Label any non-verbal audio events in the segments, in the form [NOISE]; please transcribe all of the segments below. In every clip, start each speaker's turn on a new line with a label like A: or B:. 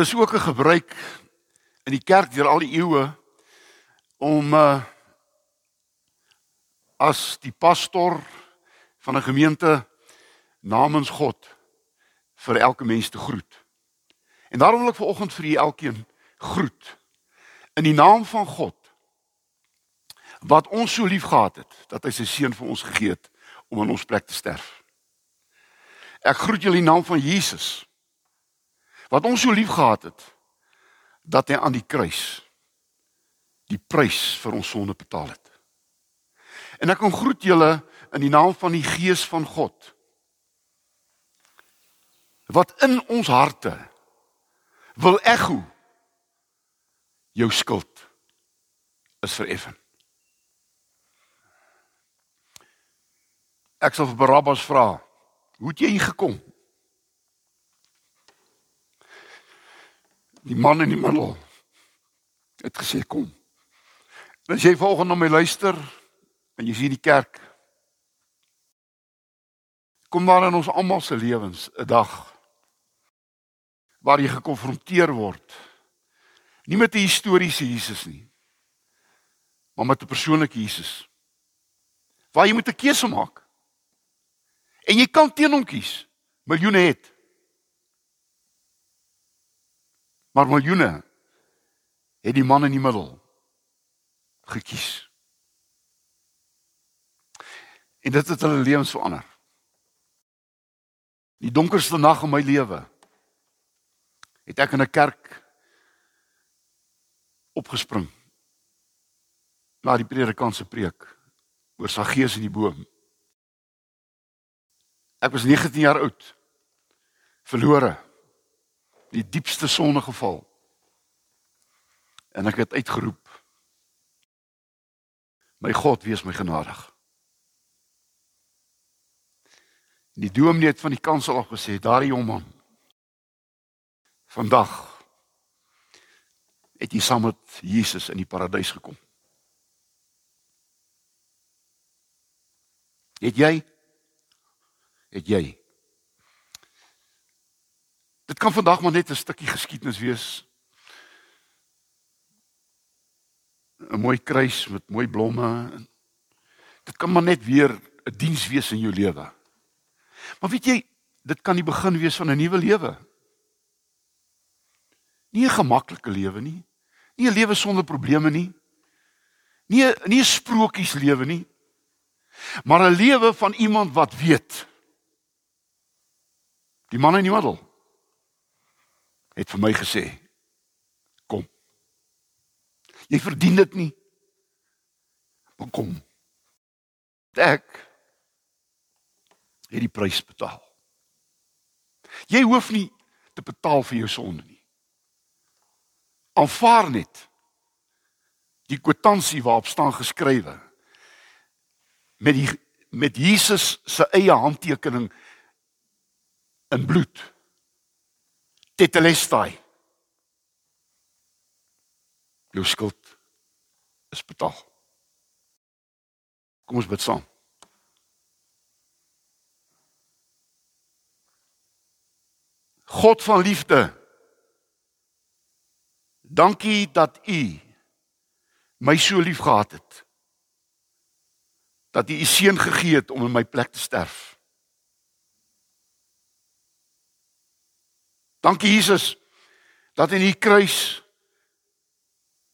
A: dis ook 'n gebruik in die kerk deur al die eeue om uh, as die pastor van 'n gemeente namens God vir elke mens te groet. En daarom wil ek vanoggend vir julle elkeen groet in die naam van God wat ons so liefgehad het dat hy sy seun vir ons gegee het om in ons plek te sterf. Ek groet julle in die naam van Jesus wat ons so liefgehad het dat hy aan die kruis die prys vir ons sonde betaal het. En ek kom groet julle in die naam van die Gees van God wat in ons harte wil ekho jou skuld is vereffen. Ek sal vir Barabbas vra, hoe het jy hier gekom? Die man in die middel het gesê kom. As jy volgende na my luister en jy sien die kerk kom maar in ons almal se lewens 'n dag waar jy gekonfronteer word nie met 'n historiese Jesus nie maar met 'n persoonlike Jesus waar jy moet 'n keuse maak. En jy kan teen hom kies. Miljoene het maar miljoene het die man in die middel gekies en dit het hulle lewens verander die donkerste nag in my lewe het ek in 'n kerk opgespring na die predikant se preek oor Saggeus in die boom. Ek was 19 jaar oud. Verlore. Die diepste sonde geval. En ek het uitgeroep. My God, wees my genadig. Die dominee het van die kansel af gesê, daardie jong man. Vandag het jy saam met Jesus in die paradys gekom. Het jy? Het jy? Dit kan vandag maar net 'n stukkie geskiedenis wees. 'n Mooi kruis met mooi blomme. Dit kan maar net weer 'n diens wees in jou lewe. Maar weet jy, dit kan die begin wees van 'n nuwe lewe. Nie 'n gemaklike lewe nie. Nie 'n lewe sonder probleme nie. Nie nie 'n sprokies lewe nie. Maar 'n lewe van iemand wat weet. Die man in die middel het vir my gesê: "Kom. Jy verdien dit nie. Maar kom. Ek het die prys betaal. Jy hoef nie te betaal vir jou sonde nie aanvaar net die kwitansie waarop staan geskrywe met die met Jesus se eie handtekening in bloed tetelestai jou skuld is betaal kom ons bid saam God van liefde Dankie dat u my so liefgehad het. Dat u u seun gegee het om in my plek te sterf. Dankie Jesus dat in u kruis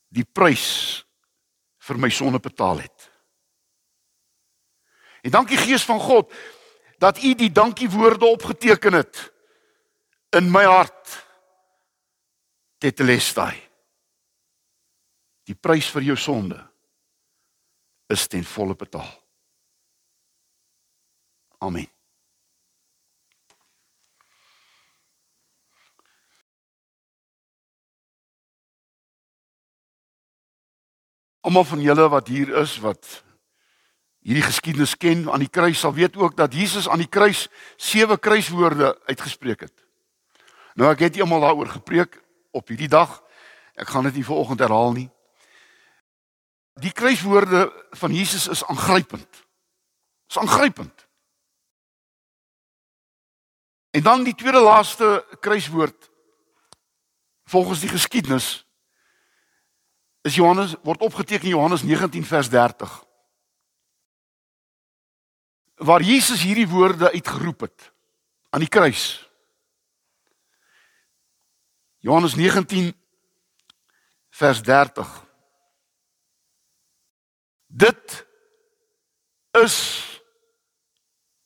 A: die prys vir my sonde betaal het. En dankie Gees van God dat u die dankie woorde opgeteken het in my hart. Tetelestai. Die prys vir jou sonde is ten volle betaal. Amen. Almal van julle wat hier is wat hierdie geskiedenis ken aan die kruis sal weet ook dat Jesus aan die kruis sewe kruiswoorde uitgespreek het. Nou ek het eendag daaroor gepreek op hierdie dag. Ek gaan dit nie vanoggend herhaal nie. Die kruiswoorde van Jesus is aangrypend. Is aangrypend. En dan die tweede laaste kruiswoord volgens die geskiedenis is Johannes word opgeteken Johannes 19 vers 30 waar Jesus hierdie woorde uitgeroep het aan die kruis Johannes 19 vers 30 Dit is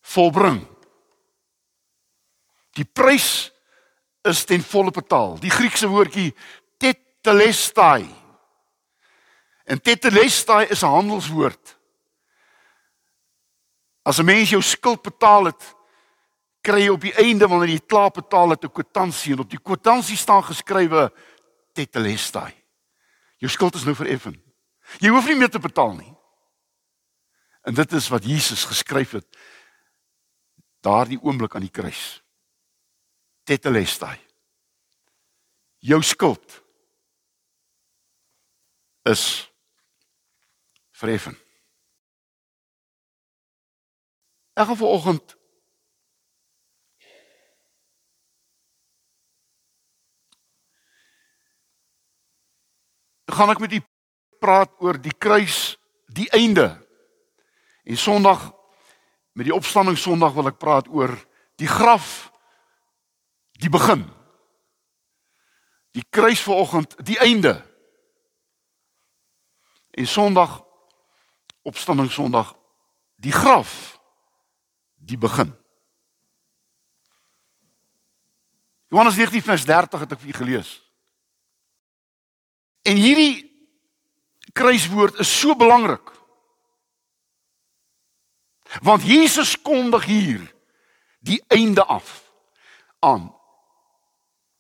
A: volbring Die prys is ten volle betaal. Die Griekse woordjie tetelestai. En tetelestai is 'n handelswoord. As 'n mens jou skuld betaal het, kry jy op die einde wanneer jy klaar betaal het 'n kwitansie en op die kwitansie staan geskrywe tetelestai. Jou skuld is nou vereffen. Jy hoef nie meer te betaal nie. En dit is wat Jesus geskryf het daardie oomblik aan die kruis tetelestai. Jou skuld is verheffen. Ek gaan vanoggend gaan ek met u praat oor die kruis, die einde. En Sondag met die opstanding Sondag wil ek praat oor die graf die begin. Die kruis vanoggend, die einde. En Sondag opstanding Sondag die graf die begin. Johannes 19 vers 30 het ek vir u gelees. En hierdie kruiswoord is so belangrik. Want Jesus kondig hier die einde af aan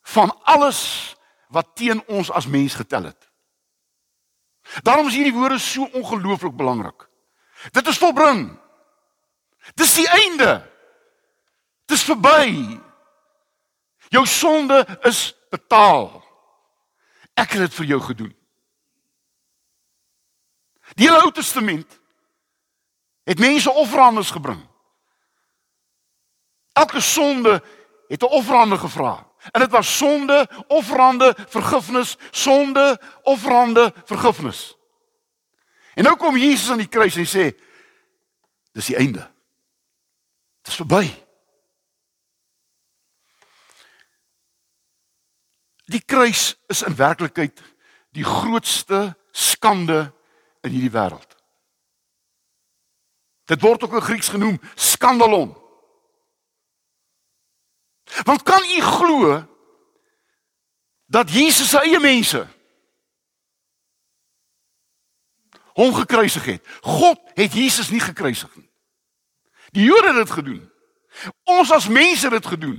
A: van alles wat teen ons as mens getel het. Daarom is hierdie woorde so ongelooflik belangrik. Dit is volbring. Dis die einde. Dis verby. Jou sonde is betaal. Ek het dit vir jou gedoen. Die hele Ou Testament het mense offerandes gebring. Elke sonde het 'n offerande gevra. En dit was sonde, offerande, vergifnis, sonde, offerande, vergifnis. En nou kom Jesus aan die kruis en sê dis die einde. Dit is verby. Die kruis is in werklikheid die grootste skande in hierdie wêreld. Dit word ook in Grieks genoem skandalon. Want kan u glo dat Jesus se eie mense hom gekruisig het? God het Jesus nie gekruisig nie. Die Jode het dit gedoen. Ons as mense het dit gedoen.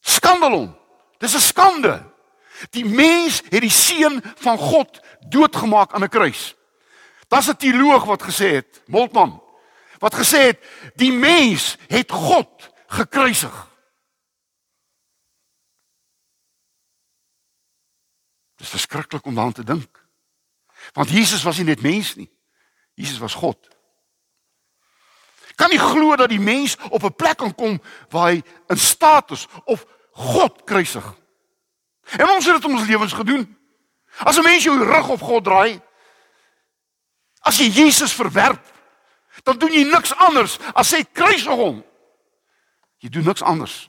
A: Skandalon. Dis 'n skande. Die mens het die seun van God doodgemaak aan 'n kruis. Daar's 'n teoloog wat gesê het, Moltmann, wat gesê het die mens het God gekruisig. Dit is verskriklik om daaraan te dink. Want Jesus was nie net mens nie. Jesus was God. Kan nie glo dat die mens op 'n plek kan kom waar hy in staat is of God kruisig. En ons het dit ons lewens gedoen. As 'n mens jou rug op God draai, as jy Jesus verwerp, dan doen jy niks anders as sê kruisig hom. Jy doen niks anders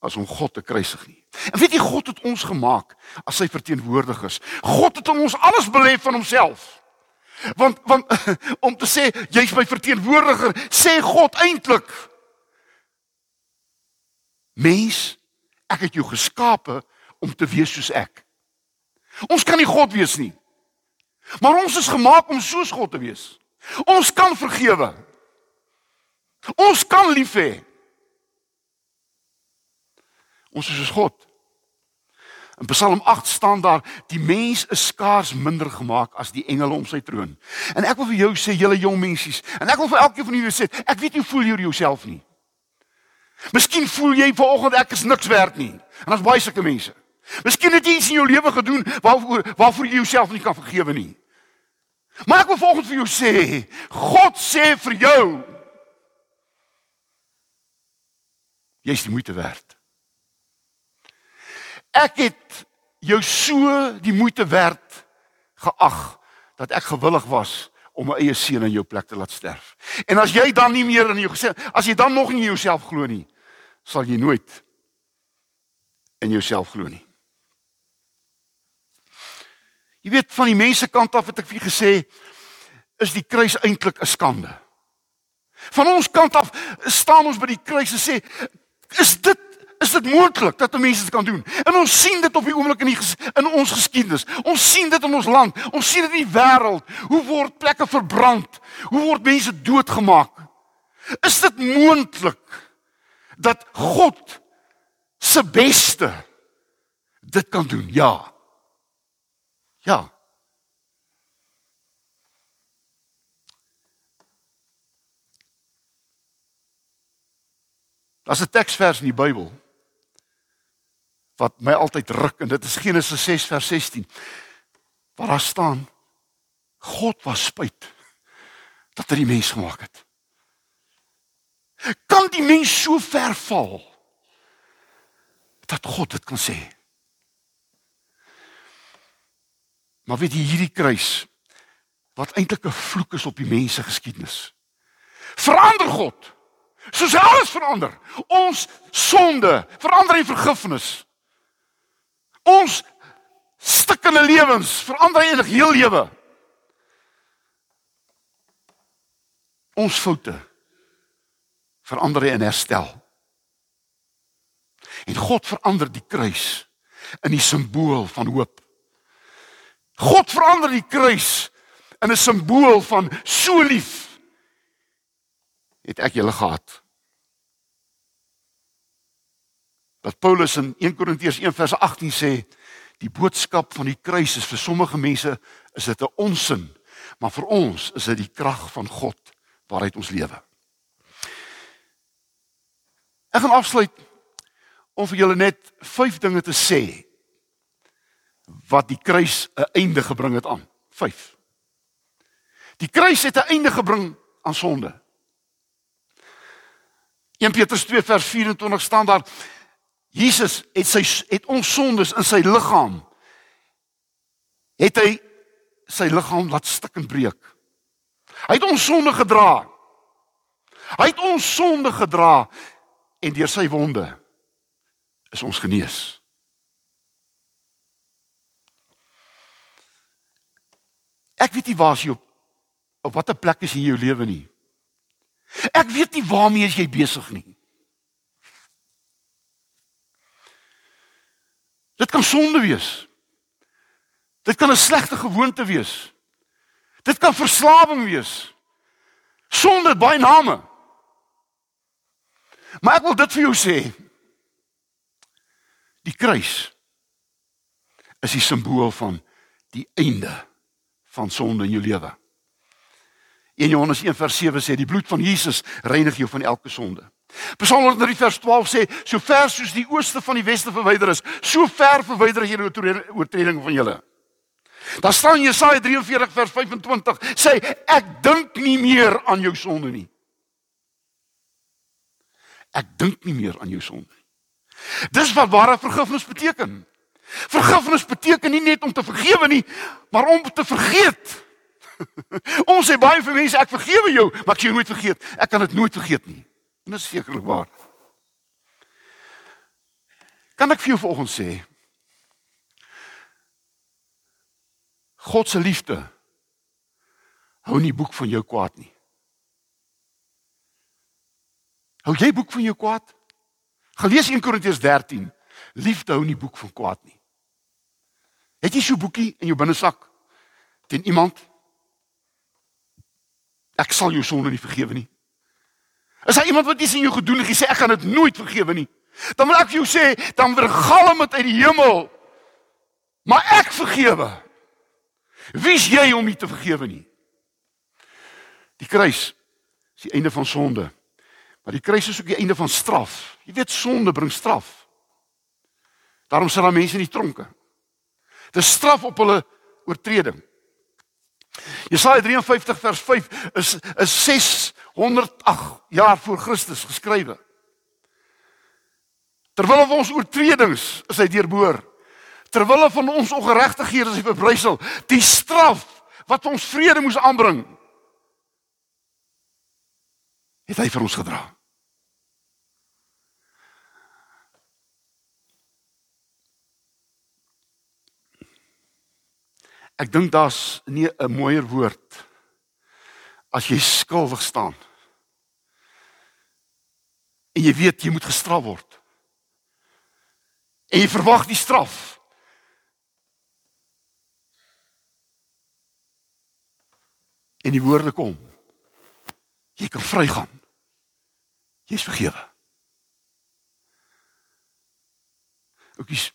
A: as om God te kruisig nie. En weet jy God het ons gemaak as sy verteenwoordigers. God het ons alles belê van homself. Want want [LAUGHS] om te sê jy's my verteenwoordiger, sê God eintlik Mens, ek het jou geskape om te wees soos ek. Ons kan nie God wees nie. Maar ons is gemaak om soos God te wees. Ons kan vergewe. Ons kan lief hê. Ons is soos God. In Psalm 8 staan daar: "Die mens is skaars minder gemaak as die engele om sy troon." En ek wil vir jou sê, julle jong mensies, en ek wil vir elkeen van julle sê, ek weet jy voel jy jouself nie. Miskien voel jy vanoggend ek is niks werd nie. En daar's baie sulke mense. Miskien het jy iets in jou lewe gedoen waarvoor waarvoor jy jouself nie kan vergewe nie. Maar ek wil volgens vir jou sê, God sê vir jou jy's die moeite werd. Ek het jou so die moeite werd geag dat ek gewillig was om my eie seun in jou plek te laat sterf. En as jy dan nie meer in jou gesê, as jy dan nog nie in jouself glo nie, sal jy nooit in jouself glo nie. Jy weet van die mense kant af het ek vir gesê is die kruis eintlik 'n skande. Van ons kant af staan ons by die kruis en sê is dit is dit moontlik dat mense dit kan doen? En ons sien dit op die oomblik in die in ons geskiedenis. Ons sien dit in ons land. Ons sien dit in die wêreld. Hoe word plekke verbrand? Hoe word mense doodgemaak? Is dit moontlik dat God se beste dit kan doen? Ja. Ja. Daar's 'n teksvers in die Bybel wat my altyd ruk en dit is Genesis 6 vers 16. Waar daar staan God was spyt dat hy die mens gemaak het. Kan die mens so ver val dat God dit kan sê? Maar weet jy hierdie kruis wat eintlik 'n vloek is op die mense geskiedenis. Verander God. Soos alles verander. Ons sonde verander in vergifnis. Ons stikkende lewens verander in 'n heel lewe. Ons foute verander in herstel. En God verander die kruis in die simbool van hoop. God verander die kruis in 'n simbool van so lief het ek julle gehad. Dat Paulus in 1 Korintiërs 1 vers 18 sê die boodskap van die kruis is vir sommige mense is dit 'n onsin, maar vir ons is dit die krag van God waaruit ons lewe. Ek gaan afsluit om vir julle net vyf dinge te sê wat die kruis 'n einde gebring het aan. 5. Die kruis het 'n einde gebring aan sonde. 1 Petrus 2 vers 24 staan daar Jesus het sy het ons sondes in sy liggaam het hy sy liggaam laat stik en breek. Hy het ons sonde gedra. Hy het ons sonde gedra en deur sy wonde is ons genees. Ek weet nie waar jy op op watter plek is in jou lewe nie. Ek weet nie waarmee jy besig nie. Dit kan sonde wees. Dit kan 'n slegte gewoonte wees. Dit kan verslawing wees. Sonde het baie name. Maar ek wil dit vir jou sê. Die kruis is die simbool van die einde van sonde in jou lewe. 1 Johannes 1:7 sê die bloed van Jesus reinig jou van elke sonde. Psalm 103 vers 12 sê so ver soos die ooste van die weste verwyder is, so ver verwyder jy die oortreding van julle. Daar staan Jesaja 43 vers 25 sê ek dink nie meer aan jou sonde nie. Ek dink nie meer aan jou sonde nie. Dis wat ware vergifnis beteken. Vergifnis beteken nie net om te vergewe nie, maar om te vergeet. [LAUGHS] Ons sê baie vir mense ek vergewe jou, maar ek sê jy nooit vergeet. Ek kan dit nooit vergeet nie. En dit is sekerlik waar. Kan ek vir jou vanoggend sê God se liefde hou nie boek van jou kwaad nie. Hou jy boek van jou kwaad? Gelees 1 Korintiërs 13. Liefde hou nie boek van kwaad nie. Het jy so 'n boekie in jou binnesak teen iemand Ek sal jou sonde nie vergewe nie. Is daar iemand wat iets in jou gedoen het, gesê ek gaan dit nooit vergewe nie. Dan wil ek vir jou sê, dan vergalm dit uit die hemel. Maar ek vergewe. Wie's jy om nie te vergewe nie? Die kruis is die einde van sonde. Maar die kruis is ook die einde van straf. Jy weet sonde bring straf. Daarom sit daar mense in die tronke. Dis straf op hulle oortreding. Jesaja 53 vers 5 is is 608 jaar voor Christus geskrywe. Terwyl ons oortredings is hy deurboor. Terwyl van ons ongeregtighede is hy verbrysel. Die straf wat ons vrede moes aanbring, het hy vir ons gedra. Ek dink daar's nie 'n mooier woord as jy skuldig staan. En jy weet jy moet gestraf word. En jy verwag die straf. En die woorde kom. Jy kan vrygaan. Jy's vergewe. Oukies.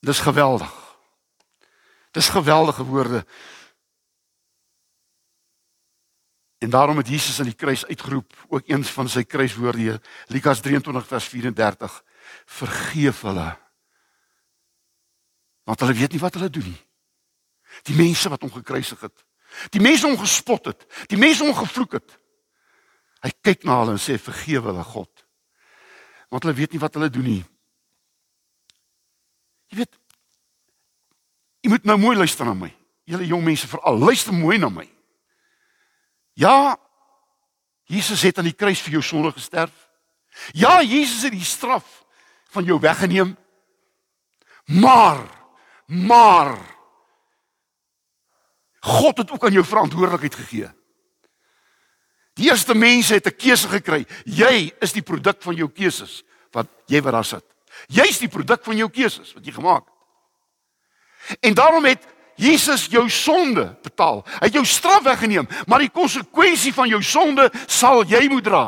A: Dis geweldig. Dis geweldige woorde. En daarom het Jesus aan die kruis uitgeroep, ook eens van sy kruiswoorde, Lukas 23 vers 34, vergeef hulle. Want hulle weet nie wat hulle doen nie. Die mense wat hom gekruisig het. Die mense hom gespot het, die mense hom gevloek het. Hy kyk na hulle en sê vergewe hulle God. Want hulle weet nie wat hulle doen nie. Jy weet Jy moet nou mooi luister na my. Julle jong mense veral, luister mooi na my. Ja, Jesus het aan die kruis vir jou sonde gesterf. Ja, Jesus het die straf van jou weggeneem. Maar, maar God het ook aan jou verantwoordelikheid gegee. Die eerste mense het 'n keuse gekry. Jy is die produk van jou keuses wat jy wat daar sit. Jy's die produk van jou keuses wat jy gemaak het. En daarom het Jesus jou sonde betaal. Hy het jou straf weggeneem, maar die konsekwensie van jou sonde sal jy moet dra.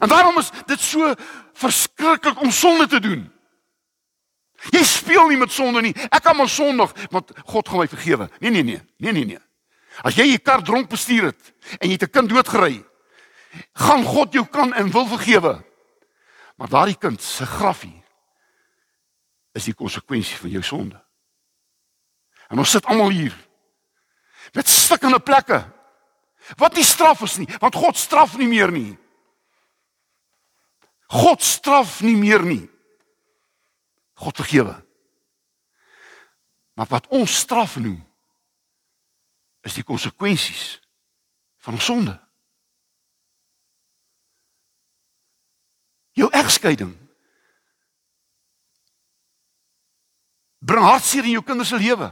A: En daarom is dit so verskriklik om sonde te doen. Jy speel nie met sonde nie. Ek kan maar sondig, want God gaan my vergewe. Nee nee nee. Nee nee nee. As jy 'n kar dronk bestuur het en jy het 'n kind doodgery, gaan God jou kan en wil vergewe. Maar daardie kind se grafie is die konsekwensie van jou sonde. En ons sit almal hier met stikkende plekke. Wat nie straf is nie, want God straf nie meer nie. God straf nie meer nie. God vergewe. Maar wat ons straf noem is die konsekwensies van ons sonde. Jou egskeiding bring hartseer in jou kinders se lewe.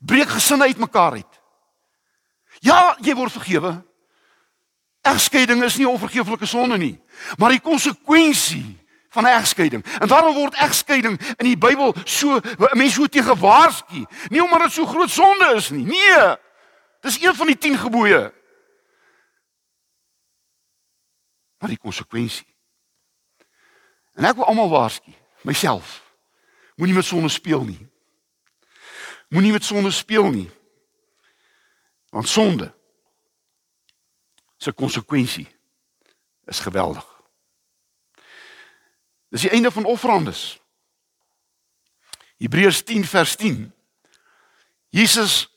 A: Breek gesinne uitmekaar uit. Ja, jy word vergewe. Egskeiding is nie onvergeeflike sonde nie, maar die konsekwensie van 'n egskeiding. En daarom word egskeiding in die Bybel so mense so te gewaarsku. Nie omdat dit so groot sonde is nie. Nee. Dis een van die 10 gebooie. Maar die konsekwensie. En ek wil almal waarsku, myself. Moenie met sonde speel nie. Moenie met sonde speel nie. Want sonde se konsekwensie is geweldig. Dis die einde van offerandes. Hebreërs 10 vers 10. Jesus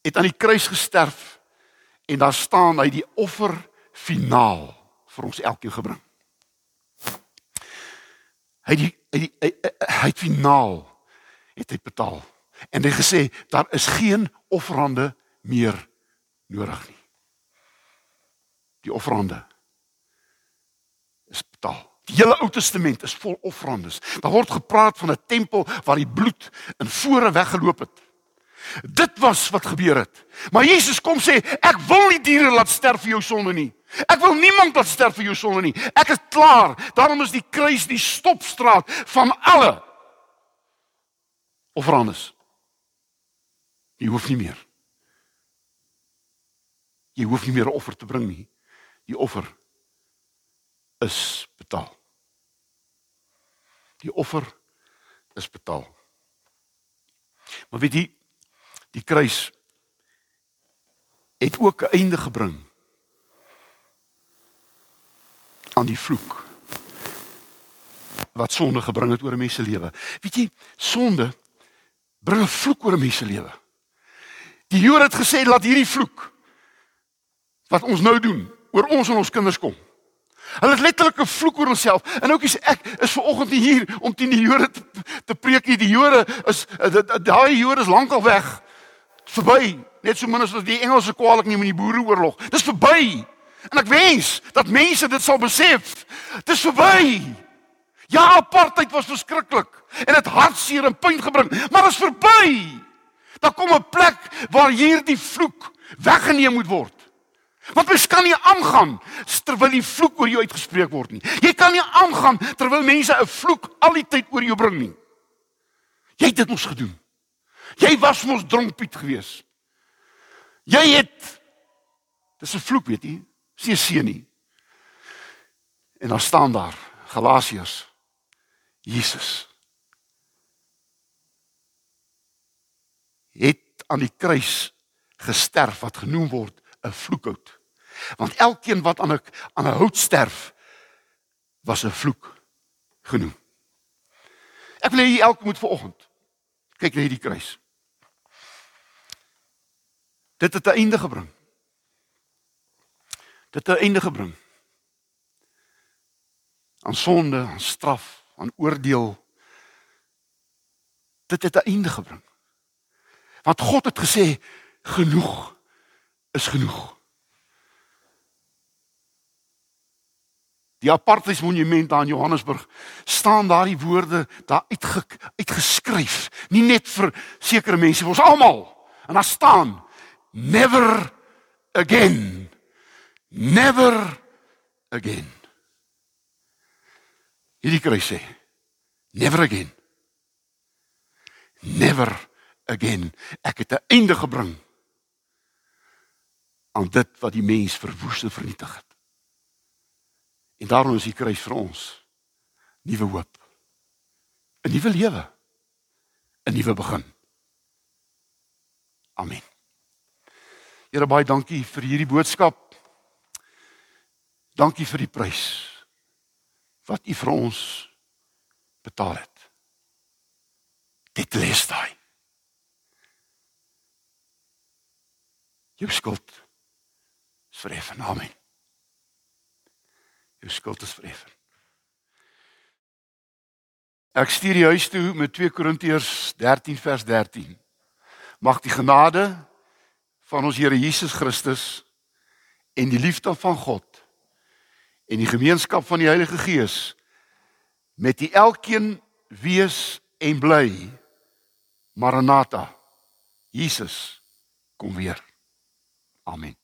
A: het aan die kruis gesterf en daar staan hy die offer finaal vir ons elkeen gebring. Hy die, hy die, hy, hy het finaal het hy betaal. En hy gesê daar is geen offerande meer nodig nie. Die offerande is betaal. Die hele Ou Testament is vol offerandes. Daar word gepraat van 'n tempel waar die bloed in vore weggeloop het. Dit was wat gebeur het. Maar Jesus kom sê, ek wil nie diere laat sterf vir jou sonde nie. Ek wil niemand laat sterf vir jou sonde nie. Ek is klaar. Daarom is die kruis die stopstraat van alle offerandes. Jy hoef nie meer. Jy hoef nie meer 'n offer te bring nie. Die offer is betaal. Die offer is betaal. Maar weet jy, die kruis het ook 'n einde gebring aan die vloek wat sonde gebring het oor 'n mens se lewe. Weet jy, sonde bring 'n vloek oor 'n mens se lewe. Die Jode het gesê laat hierdie vloek wat ons nou doen oor ons en ons kinders kom. Hulle het letterlik 'n vloek oor homself. En oukies, ek is ver oggend hier om teen die Jode te, te preek. Die Jode is daai Jode is lankal weg. Verby. Net so min as die Engelse kwaliek nie met die boereoorlog. Dis verby. En ek wens dat mense dit sal besef. Dis verby. Ja, apartheid was verskriklik en dit hartseer en pyn gebring, maar dit is verby. Daar kom 'n plek waar hierdie vloek weggeneem moet word. Want mens kan nie aangaan terwyl die vloek oor jou uitgespreek word nie. Jy kan nie aangaan terwyl mense 'n vloek al die tyd oor jou bring nie. Jy het dit mos gedoen. Jy was mos dronkpiet gewees. Jy het Dis 'n vloek, weet jy? Sien seën nie. En dan staan daar Galasiërs Jesus het aan die kruis gesterf wat genoem word 'n vloekhout. Want elkeen wat aan 'n aan 'n hout sterf was 'n vloek genoem. Ek wil hê elke moet vanoggend kyk na hierdie kruis. Dit het 'n einde gebring. Dit het 'n einde gebring. aan sonde, aan straf, aan oordeel. Dit het 'n einde gebring. Want God het gesê genoeg is genoeg. Die apartheidsmonument daar in Johannesburg staan daardie woorde daar uitge, uitgeskryf, nie net vir sekere mense, vir ons almal. En daar staan never again. Never again. Hierdie kruis sê never again. Never again. Ek het 'n einde gebring aan dit wat die mens verwoes en vernietig het. En daarom is die kruis vir ons nuwe hoop. 'n Nuwe lewe. 'n Nuwe begin. Amen. Here baie dankie vir hierdie boodskap. Dankie vir die prys wat U vir ons betaal het. Dit lees daai. Jou skuld is vergeef. Amen. Jou skuld is vergeef. Ek stuur die huis toe met 2 Korintiërs 13 vers 13. Mag die genade van ons Here Jesus Christus en die liefde van God en die gemeenskap van die Heilige Gees met u elkeen wees en bly. Maranatha. Jesus kom weer. Amen.